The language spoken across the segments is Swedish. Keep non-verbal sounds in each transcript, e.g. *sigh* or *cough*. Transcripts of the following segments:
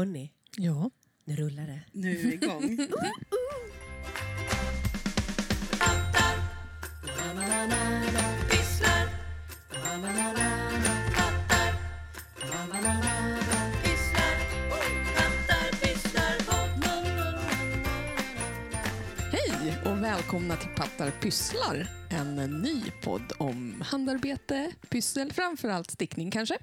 Hörni, Ja. nu rullar det. Nu är vi igång. *laughs* Hej och välkomna till Pattar pysslar. En ny podd om handarbete, pyssel, framförallt stickning kanske.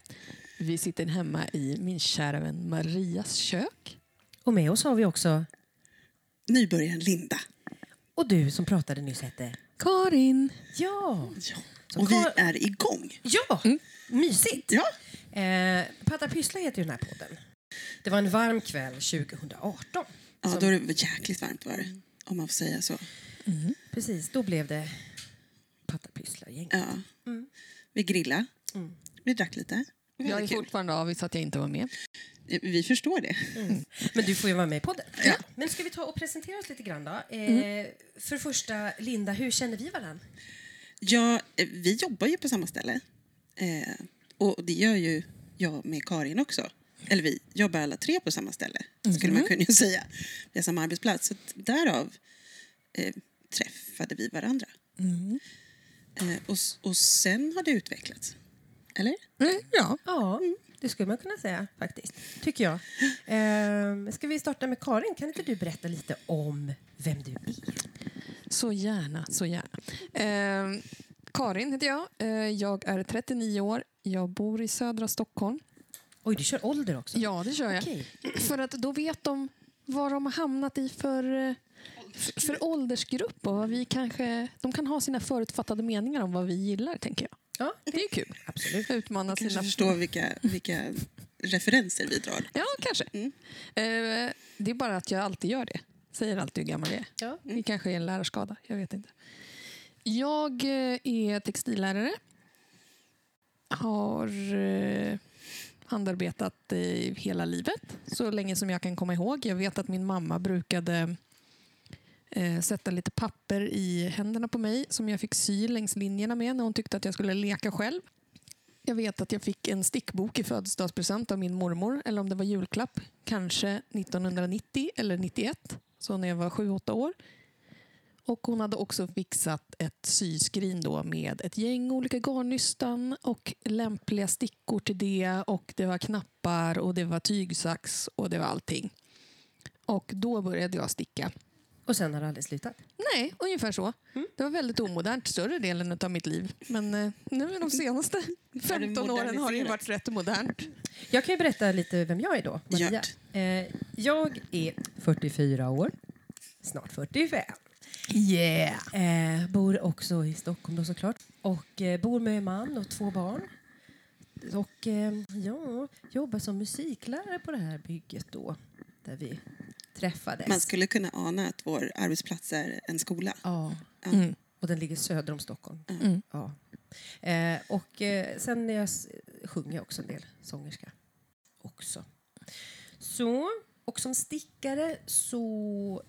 Vi sitter hemma i min kära vän Marias kök. Och med oss har vi också, Nybörjaren Linda. och du som pratade nyss hette... Karin. Ja! Ja. Och vi är igång. Ja! Mysigt! Ja. Eh, Patta Pyssla heter ju den här podden. Det var en varm kväll 2018. Ja, Som- då är det jäkligt varmt var det. Om man får säga så. Precis, då blev det Patta Pyssla-gäng. Ja. Vi grillade. Mm. Vi drack lite. Jag är *laughs* fortfarande avis att jag inte var med. Vi förstår det. Men du får ju vara med i podden. Ja. Men ska vi ta och presentera oss lite grann då? Eh, För det första, Linda, hur känner vi varandra? Ja, eh, vi jobbar ju på samma ställe. Eh, och det gör ju jag med Karin också. Eller vi jobbar alla tre på samma ställe, skulle man kunna *laughs* säga. Vi har samma arbetsplats. Så därav eh, träffade vi varandra. Eh, och, och sen har det utvecklats. Eller? Mm, Ja. Ja, det skulle man kunna säga faktiskt. Tycker jag. Eh, ska vi starta med Karin? Kan inte du berätta lite om vem du är? Så gärna, så gärna. Eh, Karin heter jag. Eh, jag är 39 år. Jag bor i södra Stockholm. Oj, du kör ålder också? Ja, det kör jag. Okej. För att då vet de vad de har hamnat i för, för, för åldersgrupp och vad vi kanske... De kan ha sina förutfattade meningar om vad vi gillar, tänker jag. Ja, Det är kul. absolut. Utmana Kanske sina... förstår vilka, vilka referenser vi drar. Ja, kanske. Mm. Eh, det är bara att jag alltid gör det. Säger alltid hur gammal jag är. Ja. Det kanske är en lärarskada. Jag vet inte. Jag eh, är textillärare. Har eh, handarbetat eh, hela livet, så länge som jag kan komma ihåg. Jag vet att min mamma brukade eh, sätta lite papper i händerna på mig som jag fick sy längs linjerna med när hon tyckte att jag skulle leka själv. Jag vet att jag fick en stickbok i födelsedagspresent av min mormor, eller om det var julklapp, kanske 1990 eller 91, så när jag var 7-8 år. Och hon hade också fixat ett syskrin då med ett gäng olika garnnystan och lämpliga stickor till det. Och det var knappar och det var tygsax och det var allting. Och då började jag sticka. Och sen har det aldrig slutat? Nej, ungefär så. Det var väldigt omodernt större delen av mitt liv. Men eh, nu de senaste *laughs* 15 åren har det ju varit rätt modernt. Jag kan ju berätta lite vem jag är då, Maria. Eh, jag är 44 år, snart 45. Yeah! Eh, bor också i Stockholm då såklart. Och eh, bor med man och två barn. Och eh, ja, jobbar som musiklärare på det här bygget då, där vi träffades. Man skulle kunna ana att vår arbetsplats är en skola. Ja, Mm. och den ligger söder om Stockholm. Mm. Ja. Eh, och eh, sen är jag, sjunger jag också en del sångerska. Också. Så, och som stickare så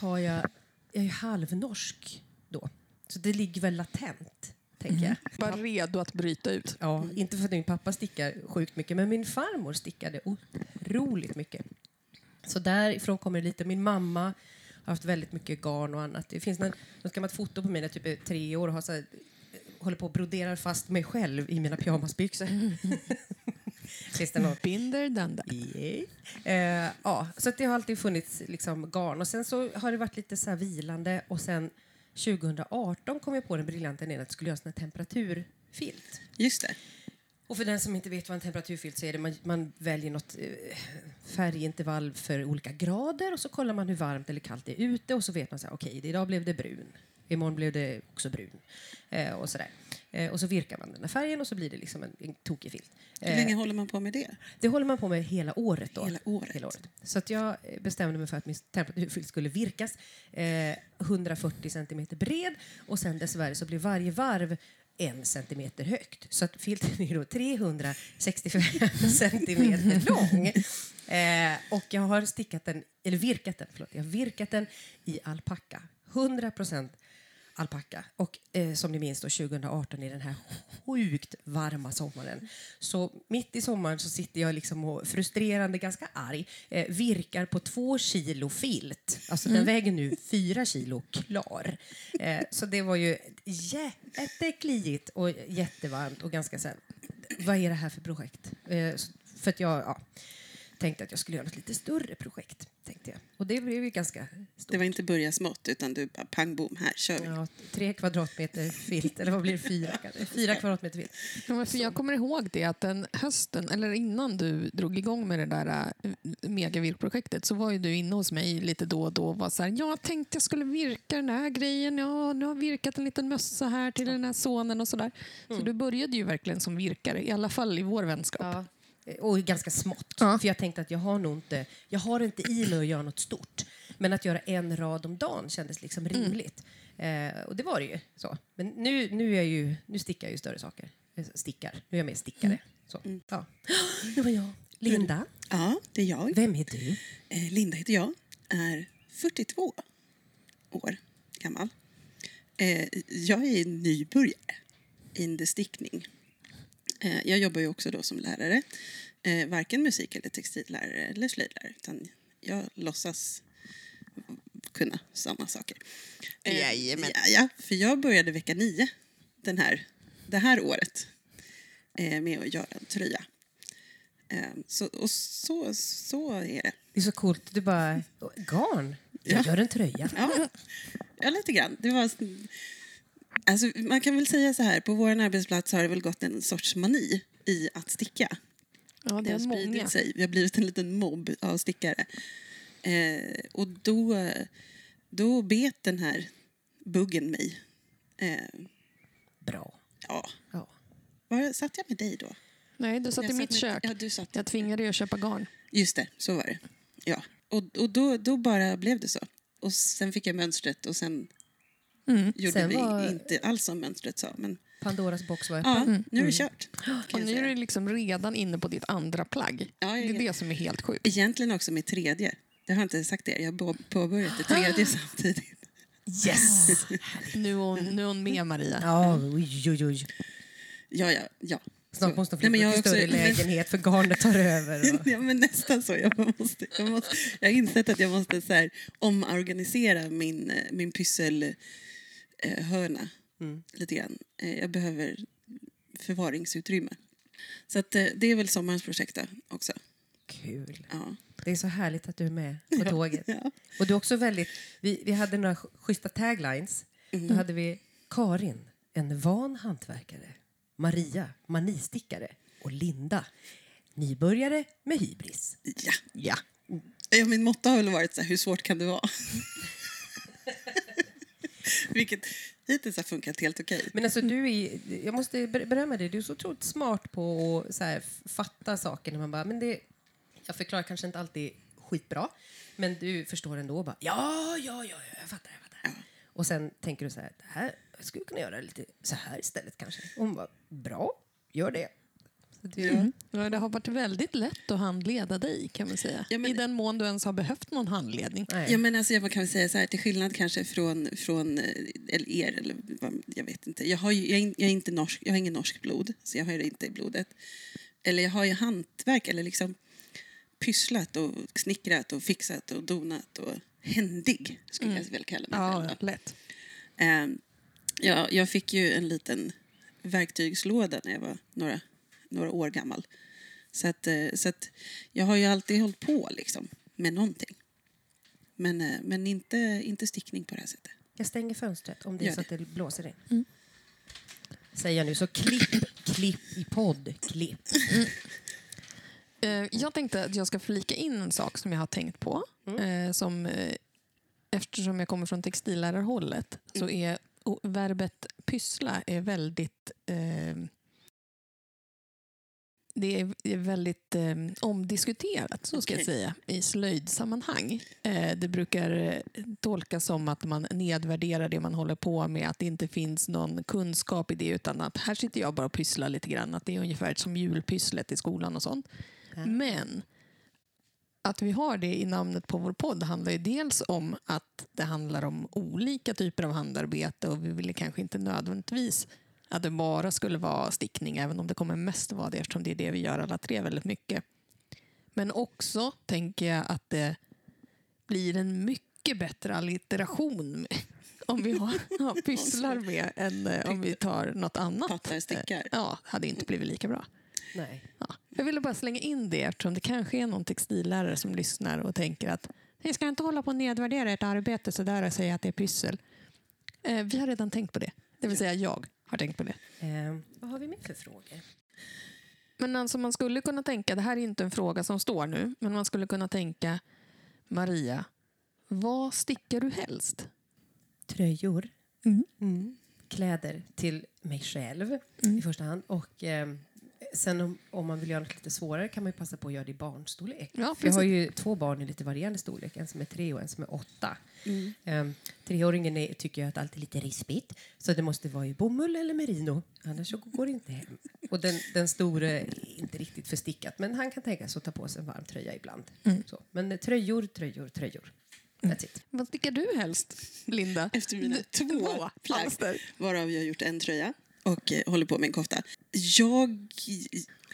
har jag, jag är halvnorsk då. Så det ligger väl latent, tänker jag. Bara redo att bryta ut. Ja, inte för att min pappa stickar sjukt mycket, men min farmor stickade otroligt mycket. Så därifrån kommer det lite. Min mamma har haft väldigt mycket garn och annat. Det finns något gammalt foto på mig när jag typ är tre år och har så här, håller på och broderar fast mig själv i mina pyjamasbyxor. *laughs* Binder done that. Eh, ja, så det har alltid funnits liksom garn. Och sen så har det varit lite så vilande och sen 2018 kom jag på den briljanta idén att jag skulle göra en temperaturfilt. Just det. Och för den som inte vet vad en temperaturfilt så är det man, man väljer något eh, färgintervall för olika grader och så kollar man hur varmt eller kallt det är ute och så vet man så här, okej, idag blev det brun. Imorgon blev det också brun. Eh, och sådär. Eh, och så virkar man den här färgen och så blir det liksom en, en tokig filt. Hur Eh, länge håller man på med det? det håller man på med hela året. Då. Hela året. Så att jag eh, bestämde mig för att min temperaturfilt skulle virkas eh, 140 centimeter bred och sen dessvärre så blir varje varv en centimeter högt. Så att filten är då 365 *laughs* centimeter lång. Eh, och jag har stickat den, eller virkat den, förlåt, jag har virkat den i alpacka. 100 procent alpacka. Och eh, som ni minns då 2018 i den här sjukt varma sommaren. Så mitt i sommaren så sitter jag liksom och frustrerande, ganska arg, eh, virkar på två kilo filt. Alltså den väger nu fyra kilo klar. Eh, så det var ju jättekliigt och jättevarmt och ganska så här, vad är det här för projekt? Eh, för att jag ja, tänkte att jag skulle göra ett lite större projekt. Tänkte jag. Och det blev ju ganska stort. Det var inte börja smått, utan du bara pang bom, här kör vi. Ja, tre kvadratmeter filt, eller vad blir det? Fyra? *laughs* Fyra kvadratmeter filt. Ja, för jag kommer ihåg det att den hösten, eller innan du drog igång med det där äh, megavirkprojektet så var ju du inne hos mig lite då och då och var så här, jag tänkte jag skulle virka den här grejen, ja, nu har jag virkat en liten mössa här till den här sonen och sådär. Så du började ju verkligen som virkare, i alla fall i vår vänskap. Ja. Och ganska smått. Ja. För jag tänkte att jag har nog inte, jag har inte i mig att göra något stort. Men att göra en rad om dagen kändes liksom rimligt. Eh, och det var det ju. Så. Men nu, nu, är jag ju, nu stickar jag ju större saker. Eh, Stickar. Nu är jag mer stickare. Så. Ja. *gasps* Det var jag. Linda, Ja, det är jag. vem är du? Eh, Linda heter jag, är 42 år gammal. Eh, jag är nybörjare i stickning. Eh, jag jobbar ju också då som lärare. Eh, varken musik eller textillärare eller slöjdlärare. Utan jag låtsas kunna samma saker. Eh, Jajamän. Ja, ja, för jag började vecka nio den här, det här året med att göra en tröja. Eh, så, och så, så är det. Det är så coolt. Du bara, garn? Jag Ja. gör en tröja. Ja, ja lite grann. Det var, alltså, man kan väl säga så här, på vår arbetsplats har det väl gått en sorts mani i att sticka. Ja, Det det har är många. spridit sig. Vi har blivit en liten mobb av stickare. Eh, och då, då bet den här buggen mig. Eh, Bra. ja. Ja. Var satt jag med dig då? Nej, du satt Jag i mitt med- kök. Ja, du satt. Jag tvingade dig att köpa garn. Just det, så var det. Ja. Och, och då, då bara blev det så. Och sen fick jag mönstret och sen Mm. gjorde Sen vi var- inte alls som mönstret sa. Men Pandoras box var öppen. ja, nu är det kört. kan Och jag nu är du liksom redan inne på ditt andra plagg. Ja, Det jag- är det som är helt sjukt. Egentligen också mitt tredje. Det har jag inte sagt er. Jag har påbörjat det tredje *gasps* samtidigt. Yes! *laughs* Nu är hon, nu är hon med Maria. Ja, oj, oj, oj. Ja, ja, ja. Snart måste men flytta jag till har större också- lägenhet för garnet tar över. Och... *laughs* Ja, men nästan så. Jag, måste, jag, måste, jag har insett att jag måste så här, omorganisera min, eh, min pysselhörna eh, hörna lite grann. Eh, jag behöver förvaringsutrymme. Så att, eh, det är väl sommarens projekt också. Kul. Ja. Det är så härligt att du är med på tåget. *laughs* Ja. Och du också väldigt... Vi, vi hade några sch- schyssta taglines. Då hade vi Karin, en van hantverkare. Maria, manistickare. Och Linda, nybörjare med hybris. Ja. Ja. Ja, min motto har väl varit så här, hur svårt kan det vara? *laughs* *laughs* Vilket hittills har funkat helt okej. Men alltså du är, jag måste ber- berömma dig, du är så otroligt smart på att så här, fatta saker. När man bara, men det, jag förklarar kanske inte alltid skitbra, men du förstår ändå. Bara, ja, ja, ja, ja, jag fattar. Jag fattar. Och sen tänker du så här, det här jag skulle kunna göra lite så här istället kanske. Och hon bara, bra, gör det. Du, Mm. Ja, det har varit väldigt lätt att handleda dig kan man säga. Ja, men- I den mån du ens har behövt någon handledning. Nej. Ja, men alltså, jag kan väl säga så här, till skillnad kanske från, från eh, eller er, eller vad, jag vet inte. Jag, har ju, jag, är, jag, är inte norsk, jag har ingen norsk blod, så jag har det inte i blodet. Eller jag har ju hantverk, eller liksom pysslat och snickrat och fixat och donat och händig, skulle jag väl kalla mig. Ja, lätt. Eh, ja, jag fick ju en liten verktygslåda när jag var några, några år gammal. Så, att, eh, så att jag har ju alltid hållit på liksom, med någonting. Men, eh, men inte, inte stickning på det här sättet. Jag stänger fönstret om det är så att det blåser in. Säger jag nu, så klipp, klipp i podd, klipp. Eh, Jag tänkte att jag ska flika in en sak som jag har tänkt på. Eh, Som, eftersom jag kommer från textillärarhållet så är o- verbet pyssla är väldigt eh, det är väldigt eh, omdiskuterat, så ska jag Okej. säga, i slöjdsammanhang. Eh, det brukar eh, tolkas som att man nedvärderar det man håller på med, att det inte finns någon kunskap i det, utan att här sitter jag bara och pysslar lite grann. Att det är ungefär som julpysslet i skolan och sånt. Men att vi har det i namnet på vår podd handlar ju dels om att det handlar om olika typer av handarbete och vi ville kanske inte nödvändigtvis att det bara skulle vara stickning, även om det kommer mest vara det eftersom det är det vi gör alla tre väldigt mycket. Men också tänker jag att det blir en mycket bättre allitteration *laughs* om vi har ja, pysslar med än eh, om vi tar något annat. Pattar, stickar. Ja, hade inte blivit lika bra. Nej. Ja. Jag ville bara slänga in det eftersom det kanske är någon textillärare som lyssnar och tänker att ni ska inte hålla på och nedvärdera ert arbete så där och säga att det är pyssel. Eh, vi har redan tänkt på det. Det vill säga jag har tänkt på det. Eh, vad har vi mer för frågor? Men alltså man skulle kunna tänka, det här är inte en fråga som står nu, men man skulle kunna tänka Maria, vad stickar du helst? Tröjor. Mm. Mm. Kläder till mig själv Mm. i första hand. Och eh, sen om, om man vill göra något lite svårare kan man ju passa på att göra det i barnstorlek. Ja, För jag har ju två barn i lite varierande storlek. En som är tre och en som är åtta. Mm. Um, treåringen är, tycker jag att allt är lite rispigt. Så det måste vara i bomull eller merino. Annars så går det inte hem. Och den, den store är inte riktigt förstickat. Men han kan tänka sig att ta på sig en varm tröja ibland. Mm. Så. Men eh, tröjor, tröjor, tröjor. It. Vad stickar du helst, Linda? Efter mina två plagg, varav jag har gjort en tröja och eh, håller på med en kofta. Jag,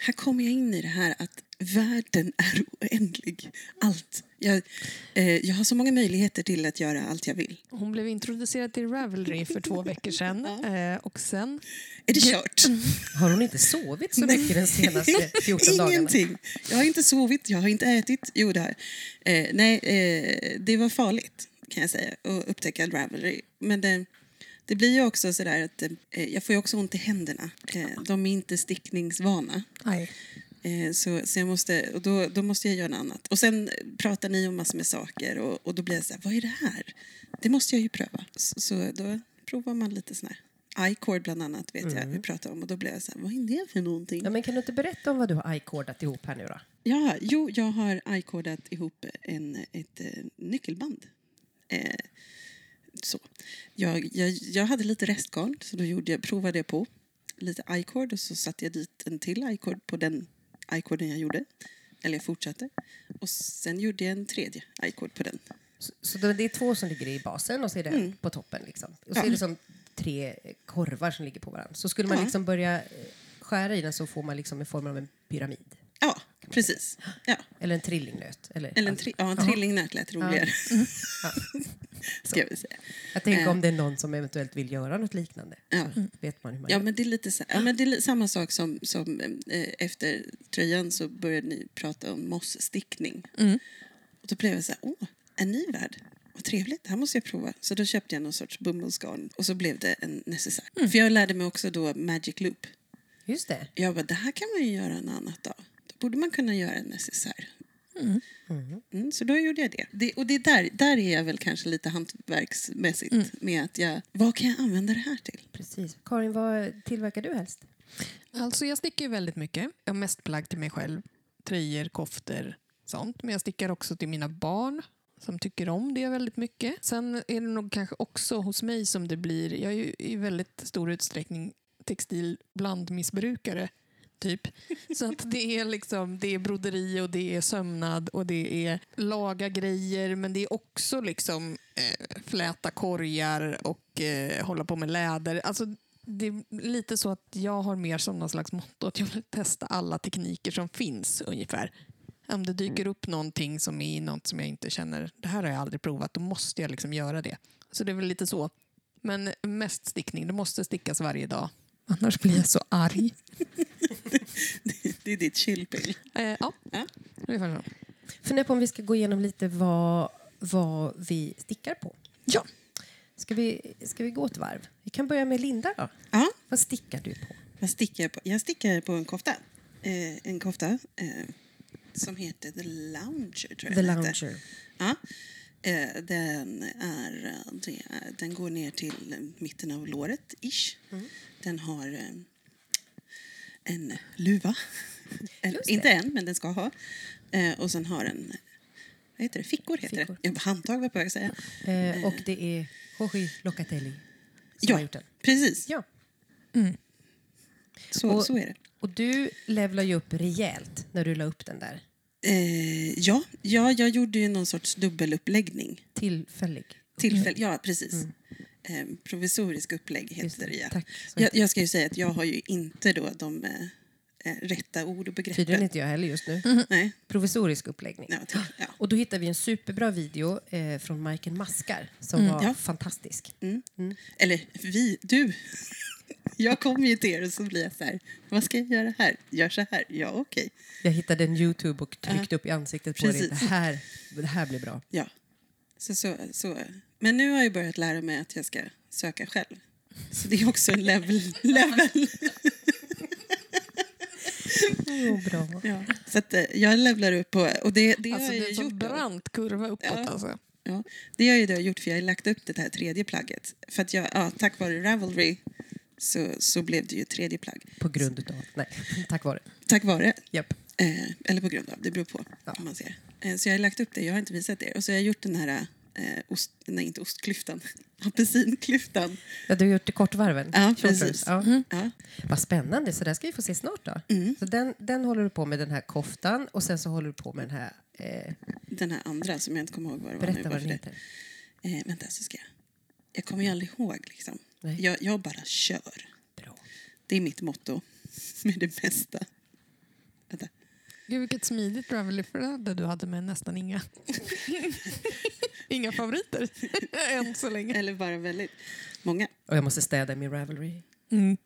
här kommer jag in i det här att världen är oändlig. Allt. Jag, eh, jag har så många möjligheter till att göra allt jag vill. Hon blev introducerad till Ravelry för två veckor sedan. *laughs* eh, och sen... Är det kört? Har hon inte sovit så mycket den senaste 14 dagarna? Ingenting. Jag har inte sovit, jag har inte ätit. Jo, det har eh, Nej, eh, det var farligt kan jag säga att upptäcka Ravelry. Men det, det blir ju också sådär att eh, jag får ju också ont i händerna. Eh, de är inte stickningsvana. Nej. Eh, Så, så jag måste, och då, då måste jag göra något annat. Och sen pratar ni om massor med saker och, och då blir jag så här, vad är det här? Det måste jag ju pröva. Så, så då provar man lite sån här. iCord bland annat vet jag vi pratar om och då blir jag så här, vad är det för någonting? Ja, men kan du inte berätta om vad du har icordat ihop här nu då? Ja, jo, jag har iCordat ihop en, ett eh, nyckelband. Eh, så. Jag, jag, jag hade lite restgarn så då gjorde jag, provade jag på lite iCord och så satte jag dit en till iCord på den iCorden jag gjorde. Eller jag fortsatte. Och sen gjorde jag en tredje iCord på den. Så, så det är två som ligger i basen och så är det en på toppen. Liksom. Och så Ja. är det som tre korvar som ligger på varandra. Så skulle man Ja. liksom börja eh, skära i den så får man liksom en form av en pyramid. Ja, precis. Ja. Eller en trillingnöt. Eller, Eller en, tri- ja, en trillingnöt lät roligare. Ja. *laughs* Ska jag väl säga. Jag tänker Eh. om det är någon som eventuellt vill göra något liknande. Ja. Vet man hur man Ja, gör. men det är lite så, ja, men det är samma sak som, som eh, efter tröjan så började ni prata om mossstickning. Mm. Och då blev jag så här, åh, en ny värld. Vad trevligt, det här måste jag prova. Så då köpte jag någon sorts bomullsgarn och så blev det en necessär. För jag lärde mig också då Magic Loop. Just det. Jag bara, det här kan man ju göra en annat dag. Borde man kunna göra en necessär. Mm, så då gjorde jag det. det och det är där, där är jag väl kanske lite hantverksmässigt med att jag, vad kan jag använda det här till? Precis. Karin, vad tillverkar du helst? Alltså jag stickar ju väldigt mycket. Jag har mest plagg till mig själv. Tröjor, koftor, sånt. Men jag stickar också till mina barn som tycker om det väldigt mycket. Sen är det nog kanske också hos mig som det blir, jag är ju i väldigt stor utsträckning textil blandmissbrukare. Typ. Så att det är liksom, det är broderi och det är sömnad och det är laga grejer men det är också liksom eh, fläta korgar och eh, hålla på med läder. Alltså, det är lite så att jag har mer som någon slags motto att jag vill testa alla tekniker som finns ungefär. Om det dyker upp någonting som är något som jag inte känner, det här har jag aldrig provat, då måste jag liksom göra det. Så det är väl lite så. Men mest stickning, det måste stickas varje dag. Annars blir jag så arg. *laughs* Det är ditt chillpill. Eh, ja, Ja. ungefär så. Fundera på om vi ska gå igenom lite vad, vad vi stickar på. Ja. Ska vi, ska vi gå ett varv? Vi kan börja med Linda då. Ja, Vad stickar du på? vad stickar jag på? Jag stickar på en kofta. Eh, en kofta eh, som heter The Lounger, tror jag The. Lounger. Ja. Eh, den, är, eh, det, den går ner till eh, mitten av låret, ish. Mm. Den har eh, en luva. *laughs* Det. inte en, men den ska ha. Eh, och sen har den vad heter det? fickor. Heter Fickor. det. Var handtag var jag på väg att säga. Eh, och det är Jorge Locatelli som har Ja, gjort den. precis. Ja. Så, Och- så är det. Och du levlar ju upp rejält när du la upp den där. Eh, ja, ja, jag gjorde ju någon sorts dubbeluppläggning. Tillfällig. Tillfäll, ja, precis. Eh, provisorisk upplägg heter det. Ja. Tack. Jag, jag ska ju säga att jag har ju inte då de eh, eh, rätta ord och Tydligen begreppen. inte jag heller just nu. Nej. Provisorisk uppläggning. Ja, till, ja. Och då hittade vi en superbra video eh, från Majken Maskar som var Ja. fantastisk. Eller vi, du. Jag kommer ju till er och så blir jag så här, vad ska jag göra här? Gör så här? Ja, okej. Jag hittade en Youtube och tryckte upp i ansiktet på dig. Det här, det här blir bra. Ja. Så, så, så. Men nu har jag börjat lära mig att jag ska söka själv. Så det är också en level. *laughs* level. Oh, bra. Ja. Så att, eh, jag levlar upp på... Och det, det Alltså, har det jag är ju en gjort. då. brant kurva uppåt. Ja. Alltså. Ja, det har jag ju då gjort för jag har lagt upp det här tredje plagget. För att jag, ja, tack vare Ravelry så, så blev det ju tredje plagg. På grund utav... Nej, *laughs* tack vare. Tack vare. Japp. Eh, eller på grund av, det beror på. Ja. Om man ser. Eh, så jag har lagt upp det, jag har inte visat er. Och så har jag gjort den här, eh, ost, nej inte ostklyftan, *laughs* apelsinklyftan. Ja, du har gjort det kortvarven. Ja, precis. Ja. Ja. Vad spännande, så där ska vi få se snart då. Mm. Så den, den håller du på med, den här koftan, och sen så håller du på med den här... Eh, Den här andra som jag inte kommer ihåg vad det var nu. berätta vad den det- heter. Eh, vänta så ska jag. Jag kommer ju aldrig ihåg liksom. Jag, jag bara kör. Bra. Det är mitt motto med det mesta. Vänta. Gud, vilket smidigt Ravelry-flöde du hade med nästan inga, *laughs* inga favoriter *laughs* än så länge. Eller bara väldigt många. Och jag måste städa min Ravelry. Mm.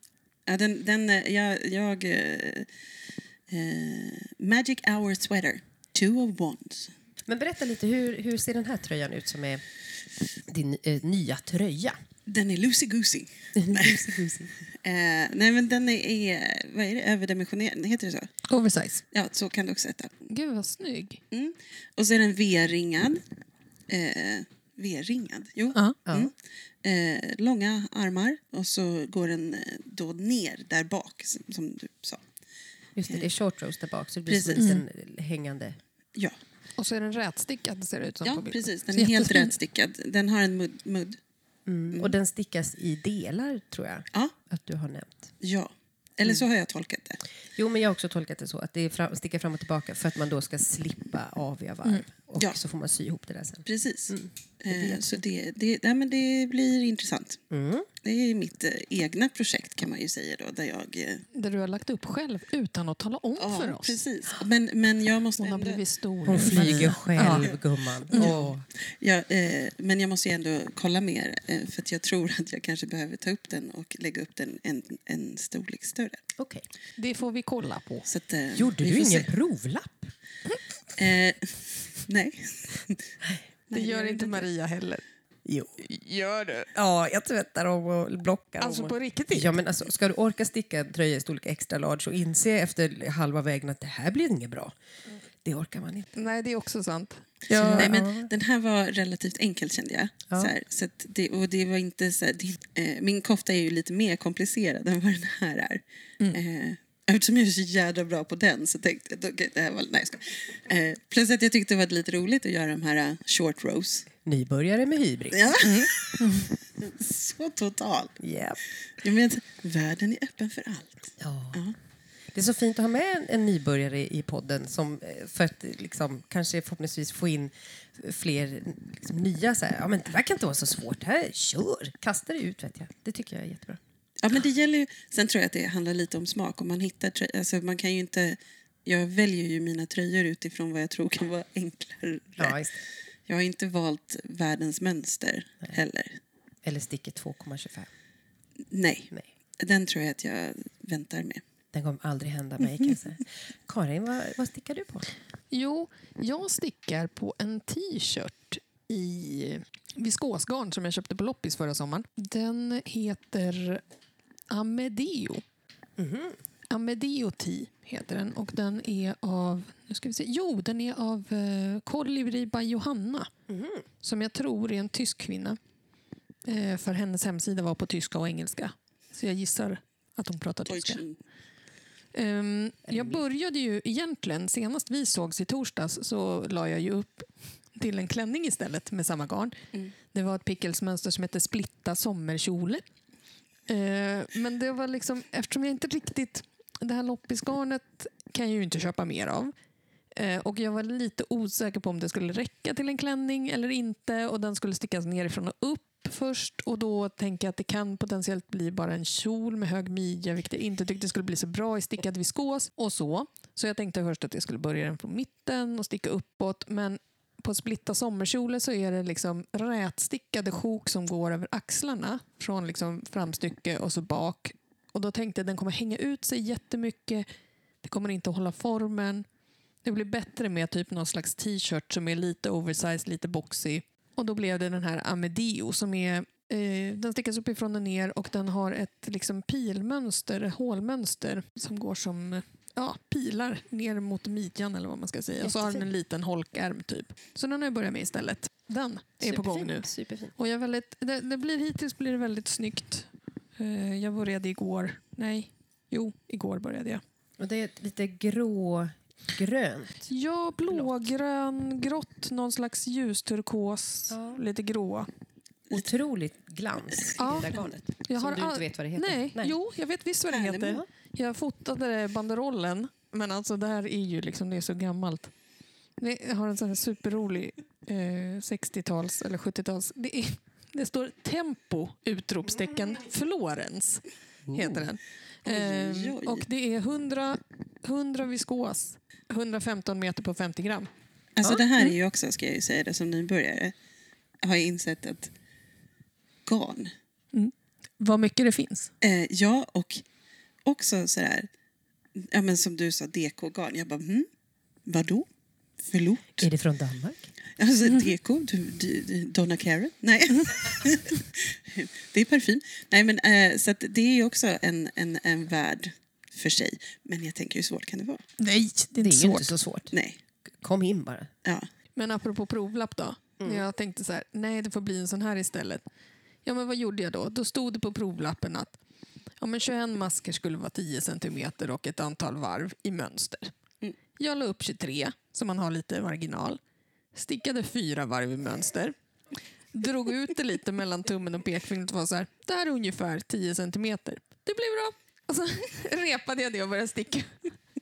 Ja, den, den, eh, jag, jag, eh, eh, Magic Hour Sweater, Two of Wands. Men berätta lite, hur, hur ser den här tröjan ut som är din eh, nya tröja? Den är loosey-goosey. *laughs* Goosey, goosey. *laughs* Eh, nej, men den är, är, vad är det, överdimensionerad, heter det så? Oversize. Ja, så kan du också heta. Gud vad snygg. Mm. Och så är den V-ringad. Eh, V-ringad, jo. Ja. Mm. Eh, långa armar och så går den eh, då ner där bak, som, som du sa. Just det, det är short roast där bak, så det blir som en Precis. liten hängande... Ja, Och så är den rätstickad ser det ut som ja på bilden. precis. Den är helt rätstickad. Den har en mudd. mudd. Mm. Och den stickas i delar, tror jag Ja, att du har nämnt. ja. Eller Mm. så har jag tolkat det. Jo, men jag har också tolkat det så, att det är fram, sticka fram och tillbaka för att man då ska slippa aviga varv. Och Ja. så får man sy ihop det där sen. Precis. Mm. Eh, så det, det, nej, men det blir intressant. Mm. Det är mitt eh, egna projekt kan man ju säga då. Där jag, eh, Där du har lagt upp själv utan att tala om för ja, oss. precis. Men, men jag måste Hon har ändå... blivit stor. Hon flyger själv, gumman. Åh. Ja, eh, men jag måste ju ändå kolla mer. Eh, för att jag tror att jag kanske behöver ta upp den och lägga upp den en, en storlek större. Okej. Det får vi kolla på. Så att, eh, Gjorde vi du ingen se. provlapp? Nej. *laughs* Det gör inte Maria heller. Jo. Gör det? Ja, jag tvättar dem och blockar Alltså dem. på riktigt? Ja, men alltså, ska du orka sticka en tröja i storlek extra large och inse efter halva vägen att det här blir inget bra, det orkar man inte. Nej, det är också sant. Ja, Nej, men den här var relativt enkel kände jag. Ja. Så här, så att det, och det var inte så här, det, eh, min kofta är ju lite mer komplicerad än vad den här är. Eh, eftersom jag är så jävla bra på den så tänkte jag att okej, det här var... Nej, jag skojar. eh, Plus att jag tyckte det var lite roligt att göra de här eh, short rows. Nybörjare med hybris. Ja. *laughs* så total. Japp. Jag menar, världen är öppen för allt. Ja. Ja. Det är så fint att ha med en, en nybörjare i podden som, eh, för att liksom, kanske förhoppningsvis få in fler liksom, nya. Så här, ja, men det verkar inte vara så svårt. Här, kör! Kasta det ut. Vet jag. Det tycker jag är jättebra. Ja, men det gäller ju, sen tror jag att det handlar lite om smak. Om man hittar trö- alltså man kan ju inte, jag väljer ju mina tröjor utifrån vad jag tror kan vara enklare. Ja. Jag har inte valt världens mönster heller. Eller sticket 2,25. Nej, Nej, den tror jag att jag väntar med. den kommer aldrig hända mig. Kan. *laughs* Karin, vad, vad stickar du på? Jo, jag stickar på en t-shirt i viskosgarn som jag köpte på loppis förra sommaren. Den heter Amedeo. Amedeo Tee heter den och den är av, nu ska vi se, jo den är av eh, Kolibri by Johanna som jag tror är en tysk kvinna. Eh, för hennes hemsida var på tyska och engelska. Så jag gissar att hon pratar tyska. Ehm, jag började ju egentligen, senast vi sågs i torsdags så la jag ju upp till en klänning istället med samma garn. Mm. Det var ett pickelsmönster som hette Splitta sommerkjole. Eh, men det var liksom, eftersom jag inte riktigt, det här loppisgarnet kan jag ju inte köpa mer av. Eh, och jag var lite osäker på om det skulle räcka till en klänning eller inte. Och Den skulle stickas nerifrån och upp först. Och Då tänker jag att det kan potentiellt bli bara en kjol med hög midja, vilket jag inte tyckte skulle bli så bra i stickad viskos. Och så. Så jag tänkte först att jag skulle börja den från mitten och sticka uppåt. Men på splitta sommarkjolar så är det liksom rätstickade sjok som går över axlarna från liksom framstycke och så bak. Och då tänkte jag att den kommer hänga ut sig jättemycket. Det kommer inte att hålla formen. Det blir bättre med typ någon slags t-shirt som är lite oversized, lite boxy. Och då blev det den här Amedeo som är eh, den stickas uppifrån och ner och den har ett liksom pilmönster, hålmönster som går som ja, pilar ner mot midjan eller vad man ska säga. Och så har den en liten holkärm typ. Så den har jag börjat med istället. Den är på gång nu. Superfint. Och jag väldigt, det, det blir, hittills blir det väldigt snyggt. Eh, jag började igår. Nej, jo, igår började jag. Och det är lite grå-grönt. Ja, blågrön, grått, någon slags ljusturkos, Ja. lite grå. Otroligt glans Ja. i det där garnet. Jag som du inte vet vad det heter. Nej, jo, jag vet visst vad det heter. Jag fotade banderollen, men alltså det här är ju liksom, det är så gammalt. Det- Jag har en sån här superrolig eh, 60-tals eller 70-tals. Det, är- det står Tempo! Utropstecken Florens heter den. Ehm, oj, oj. och det är 100, 100 viskos, 115 meter på 50 gram. Alltså Ja. det här är ju också, ska jag ju säga det som nybörjare, har jag insett att garn, Vad mycket det finns. eh, ja och också sådär, ja men som du sa, DK-garn. Jag bara, hm, vadå? Förlåt? Är det från Danmark? Alltså DK, du, du, du, Donna Karen? Nej. *laughs* det är parfym. Nej men eh, så att det är också en, en, en värld för sig. Men jag tänker hur svårt kan det vara? Nej, det är Det inte är svårt. inte så svårt. Nej. Kom in bara. Ja. Men apropå provlapp då. Mm. Jag tänkte så här, nej det får bli en sån här istället. Ja men vad gjorde jag då? Då stod det på provlappen att ja, men 21 masker skulle vara 10 centimeter och ett antal varv i mönster. Mm. Jag la upp 23 så man har lite marginal. Stickade fyra varv i mönster. Drog ut det lite mellan tummen och pekfingret och var så här, det här är ungefär 10 centimeter. Det blir bra. Och så *laughs* repade jag det och började sticka.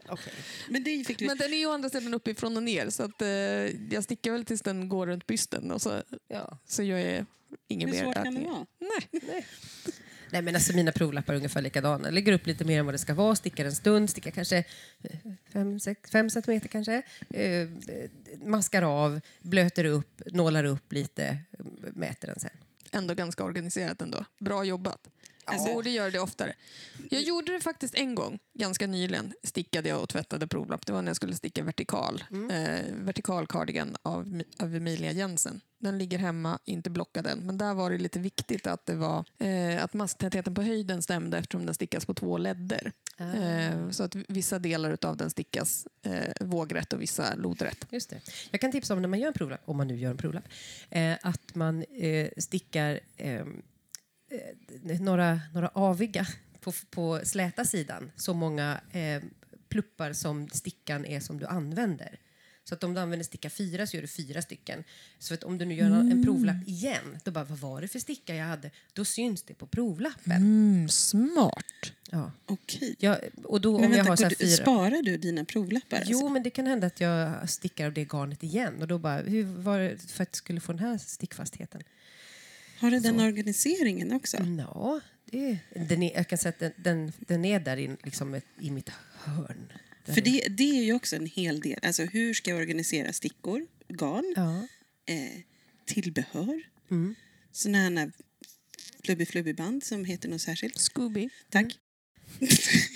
Okej. Men du... Men den är ju å andra sidan uppifrån och ner så att, eh, jag stickar väl tills den går runt bysten och så, Ja. så gör jag inga hur mer svårt kan det vara? Nej. *laughs* Nej. Nej men alltså mina provlappar är ungefär likadana. Jag lägger upp lite mer än vad det ska vara, stickar en stund, stickar kanske eh, fem, sex, fem centimeter kanske. Eh, maskar av, blöter upp, nålar upp lite, eh, mäter den sen. Ändå ganska organiserat ändå. Bra jobbat. Alltså- Jag borde göra det oftare. Jag gjorde det faktiskt en gång, ganska nyligen. Stickade jag och tvättade provlapp. Det var när jag skulle sticka vertikal. Eh, vertikal cardigan av, av Emilia Jensen. Den ligger hemma, inte blockad än. Men där var det lite viktigt att, det var, eh, att masttätheten på höjden stämde eftersom den stickas på två ledder. Eh, så att vissa delar av den stickas eh, vågrätt och vissa lodrätt. Just det. Jag kan tipsa om när man gör en provlapp, om man nu gör en provlapp, eh, att man eh, stickar eh, eh, några, några aviga på, på släta sidan, så många eh, pluppar som stickan är som du använder. Så att om du använder sticka fyra så gör du fyra stycken. Så att om du nu gör en- en provlapp igen, då bara vad var det för sticka jag hade? Då syns det på provlappen. Mm, smart. Ja. Okej. Ja, och då Men om jag har så du, fyra... sparar du dina provlappar? Jo, alltså? men det kan hända att jag stickar av det garnet igen. Och då bara, hur var det för att jag skulle få den här stickfastheten? Har du den så. organiseringen också? Ja, det, den är, jag kan säga att den, den, den är där i, liksom ett, i mitt hörn. Där För det, det är ju också en hel del. Alltså hur ska jag organisera stickor, garn, Ja. eh, tillbehör, Mm. sådana här flubby flubby band som heter något särskilt. Scooby. Tack.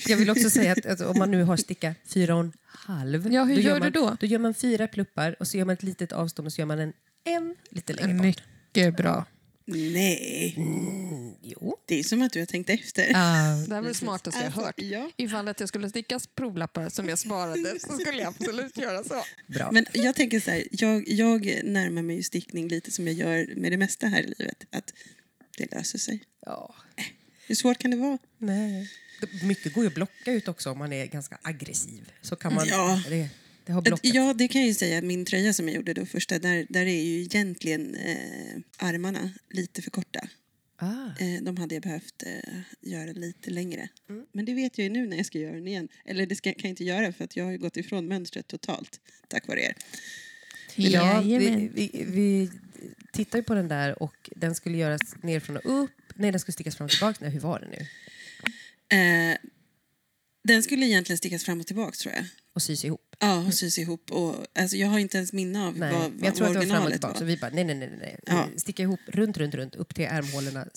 Jag vill också säga att, att om man nu har sticka fyra och en halv. Ja, hur då gör man, du då? Då gör man fyra pluppar och så gör man ett litet avstånd och så gör man en, en lite längre bort. Mycket bra. Nej, Mm, jo. det är som att du har tänkt efter. Ah, Det här var det smartaste jag Alltså, hört. ja. Ifall att jag skulle sticka provlappar som jag sparade så skulle jag absolut göra så. bra. Men jag tänker så här, jag, jag närmar mig ju stickning lite som jag gör med det mesta här i livet. Att det löser sig. ja. Hur svårt kan det vara? Nej. Mycket går ju att blocka ut också om man är ganska aggressiv. Så kan man... Ja. Det, det har blockats. Ja, det kan jag ju säga. Min tröja som jag gjorde då första, där, där är ju egentligen eh, armarna lite för korta. Ah. Eh, de hade jag behövt eh, göra lite längre. Mm. Men det vet jag ju nu när jag ska göra den igen. Eller det ska, kan jag inte göra för att jag har ju gått ifrån mönstret totalt. Tack vare er. Ja, vi, vi, vi tittar ju på den där och den skulle göras nerifrån och upp. Nej, den skulle stickas fram och tillbaka. Nej, hur var det nu? Eh, den skulle egentligen stickas fram och tillbaka tror jag. Och sys ihop. Ja, och sys ihop. Och, alltså, jag har inte ens minne av Nej, vad, vad, jag tror att det var fram och tillbaka. var. Så vi bara, nej, nej, nej. nej. Ja. Sticka ihop runt, runt, runt, upp till ärmhålorna,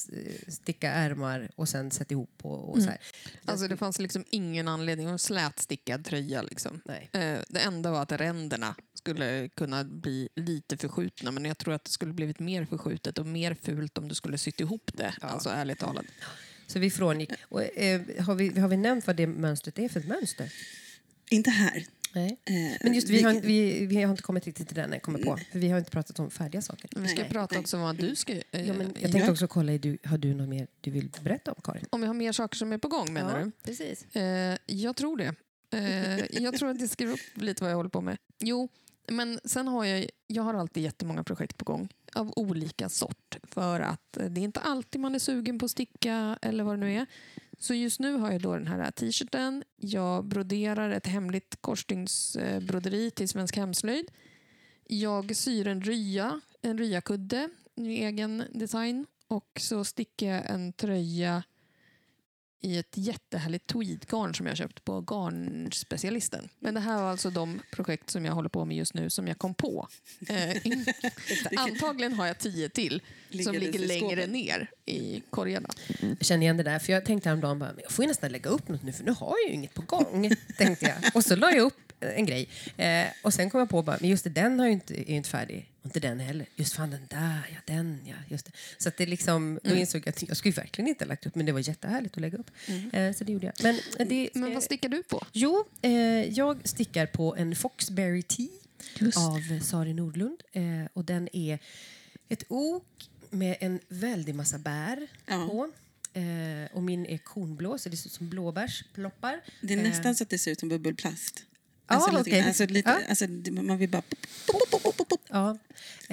sticka ärmar och sen sätta ihop och, och så här. Alltså det fanns liksom ingen anledning att slätstickad tröja. Liksom. Nej. Eh, Det enda var att ränderna skulle kunna bli lite förskjutna men jag tror att det skulle blivit mer förskjutet och mer fult om du skulle sytt ihop det. Ja. Alltså ärligt talat. Så vi frångick. Och, eh, har, vi, har vi nämnt vad det mönstret är för ett mönster? Inte här. Nej. Eh, Men just vi har, vi, vi har inte kommit riktigt till den, jag kommer på. För vi har inte pratat om färdiga saker. Vi ska prata också om vad du ska... eh, Ja, men jag Ja. tänkte också kolla, du, har du något mer du vill berätta om Karin? Om vi har mer saker som är på gång menar du? precis. Eh, jag tror det. Eh, jag tror att jag skriver upp lite vad jag håller på med. Jo, men sen har jag, jag har alltid jättemånga projekt på gång av olika sort. För att det är inte alltid man är sugen på att sticka eller vad det nu är. Så just nu har jag då den här t-shirten. Jag broderar ett hemligt korsstygnsbroderi till Svensk Hemslöjd. Jag syr en rya, en ryakudde i egen design. Och så stickar jag en tröja i ett jättehärligt tweedgarn som jag köpt på Garnspecialisten. Men det här var alltså de projekt som jag håller på med just nu som jag kom på. Eh, *laughs* antagligen har jag tio till som ligger längre skåpen. ner i korgarna. Jag känner igen det där, för jag tänkte häromdagen bara, men jag får ju nästan lägga upp något nu för nu har jag ju inget på gång. tänkte jag. Och så la jag upp en grej. Eh, och sen kom jag på bara, men just det, den har ju inte, är ju inte färdig. Och inte den heller. Just fan den där, ja den ja. Just det. Så att det liksom, då insåg jag att jag skulle verkligen inte ha lagt upp, men det var jättehärligt att lägga upp. Eh, så det gjorde jag. Men, eh, det, Men vad stickar du på? Jo, eh, jag stickar på en Foxberry Tea av Sari Nordlund. Eh, och den är ett ok med en väldig massa bär Ja. på. Eh, och min är kornblå, så det ser ut som blåbärsploppar. Det är Eh, nästan så att det ser ut som bubbelplast. Ja, Alltså, grann. alltså, lite, alltså, man vill bara... Ja.